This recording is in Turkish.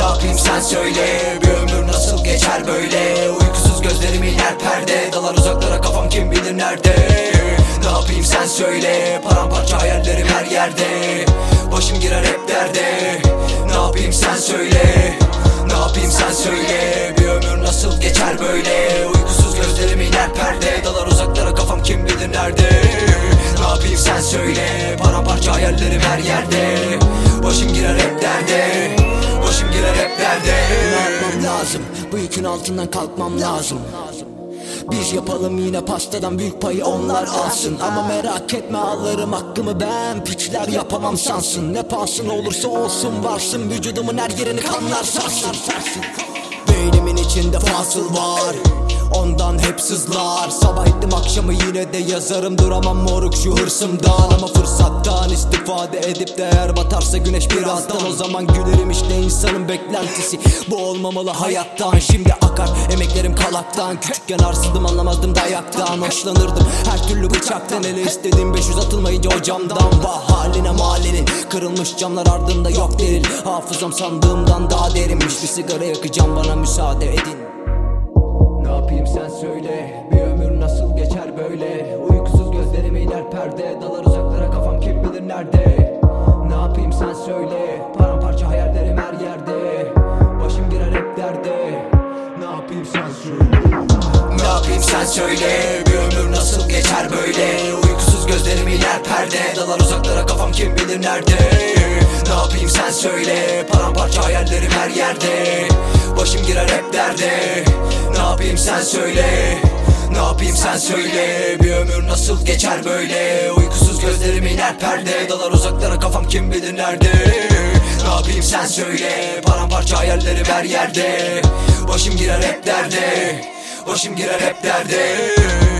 Yapayım sen söyle. Bir ömür nasıl geçer böyle? Uykusuz gözlerim iner perde. Dalar uzaklara kafam kim bilir nerede? Ne yapayım sen söyle. Paramparça hayallerim her yerde. Başım girer hep derde. Ne yapayım sen söyle. Ne yapayım sen söyle. Bir ömür nasıl geçer böyle? Uykusuz gözlerim iner perde. Dalar uzaklara kafam kim bilir nerede? Ne yapayım sen söyle. Paramparça hayallerim her yerde. Başım girer hep derde girer hep derde Ne yapmam lazım. Bu yükün altından kalkmam lazım. Biz yapalım yine pastadan büyük payı onlar alsın. Ama merak etme alırım hakkımı ben. Piçler yapamam sansın. Ne pahasına olursa olsun varsın. Vücudumun her yerini kanlar sarsın. Beynimin içinde fasıl var. Ondan hep sızlar. Sabah ettim akşamı yine de yazarım. Duramam moruk şu hırsımdan. Ama fırsattan istifade edip de eğer batarsa güneş birazdan. O zaman gülerim işte insanın beklentisi. Bu olmamalı hayattan Şimdi akar. Emeklerim kalaktan Küçükken arsızdım anlamazdım dayaktan. Hoşlanırdım her türlü bıçaktan. Ele istediğim 500 atılmayınca o camdan. Vah haline mahallinin Kırılmış camlar ardında yok delil Hafızam sandığımdan daha derinmiş. Bir sigara yakacağım bana müsaade edin. Ne yapayım sen söyle Bir ömür nasıl geçer böyle? Uykusuz gözlerim iner perde Dalar uzaklara kafam nerede Ne yapayım sen söyle. Paramparça hayallerim her yerde. Başım girer hep derde. Ne yapayım sen söyle. Ne yapayım sen söyle. Bir ömür nasıl geçer böyle? Uykusuz gözlerim iner perde. Dalar uzaklara kafam kim bilir nerede? Ne yapayım sen söyle. Paramparça hayallerim her yerde. Başım girer hep derde. Ne yapayım sen söyle ne yapayım sen söyle. Bir ömür nasıl geçer böyle? Uykusuz gözlerim iner perde. Dalar uzaklara kafam kim bilir nerede? Ne yapayım sen söyle. Paramparça hayallerim her yerde. Başım girer hep derde. Başım girer hep derde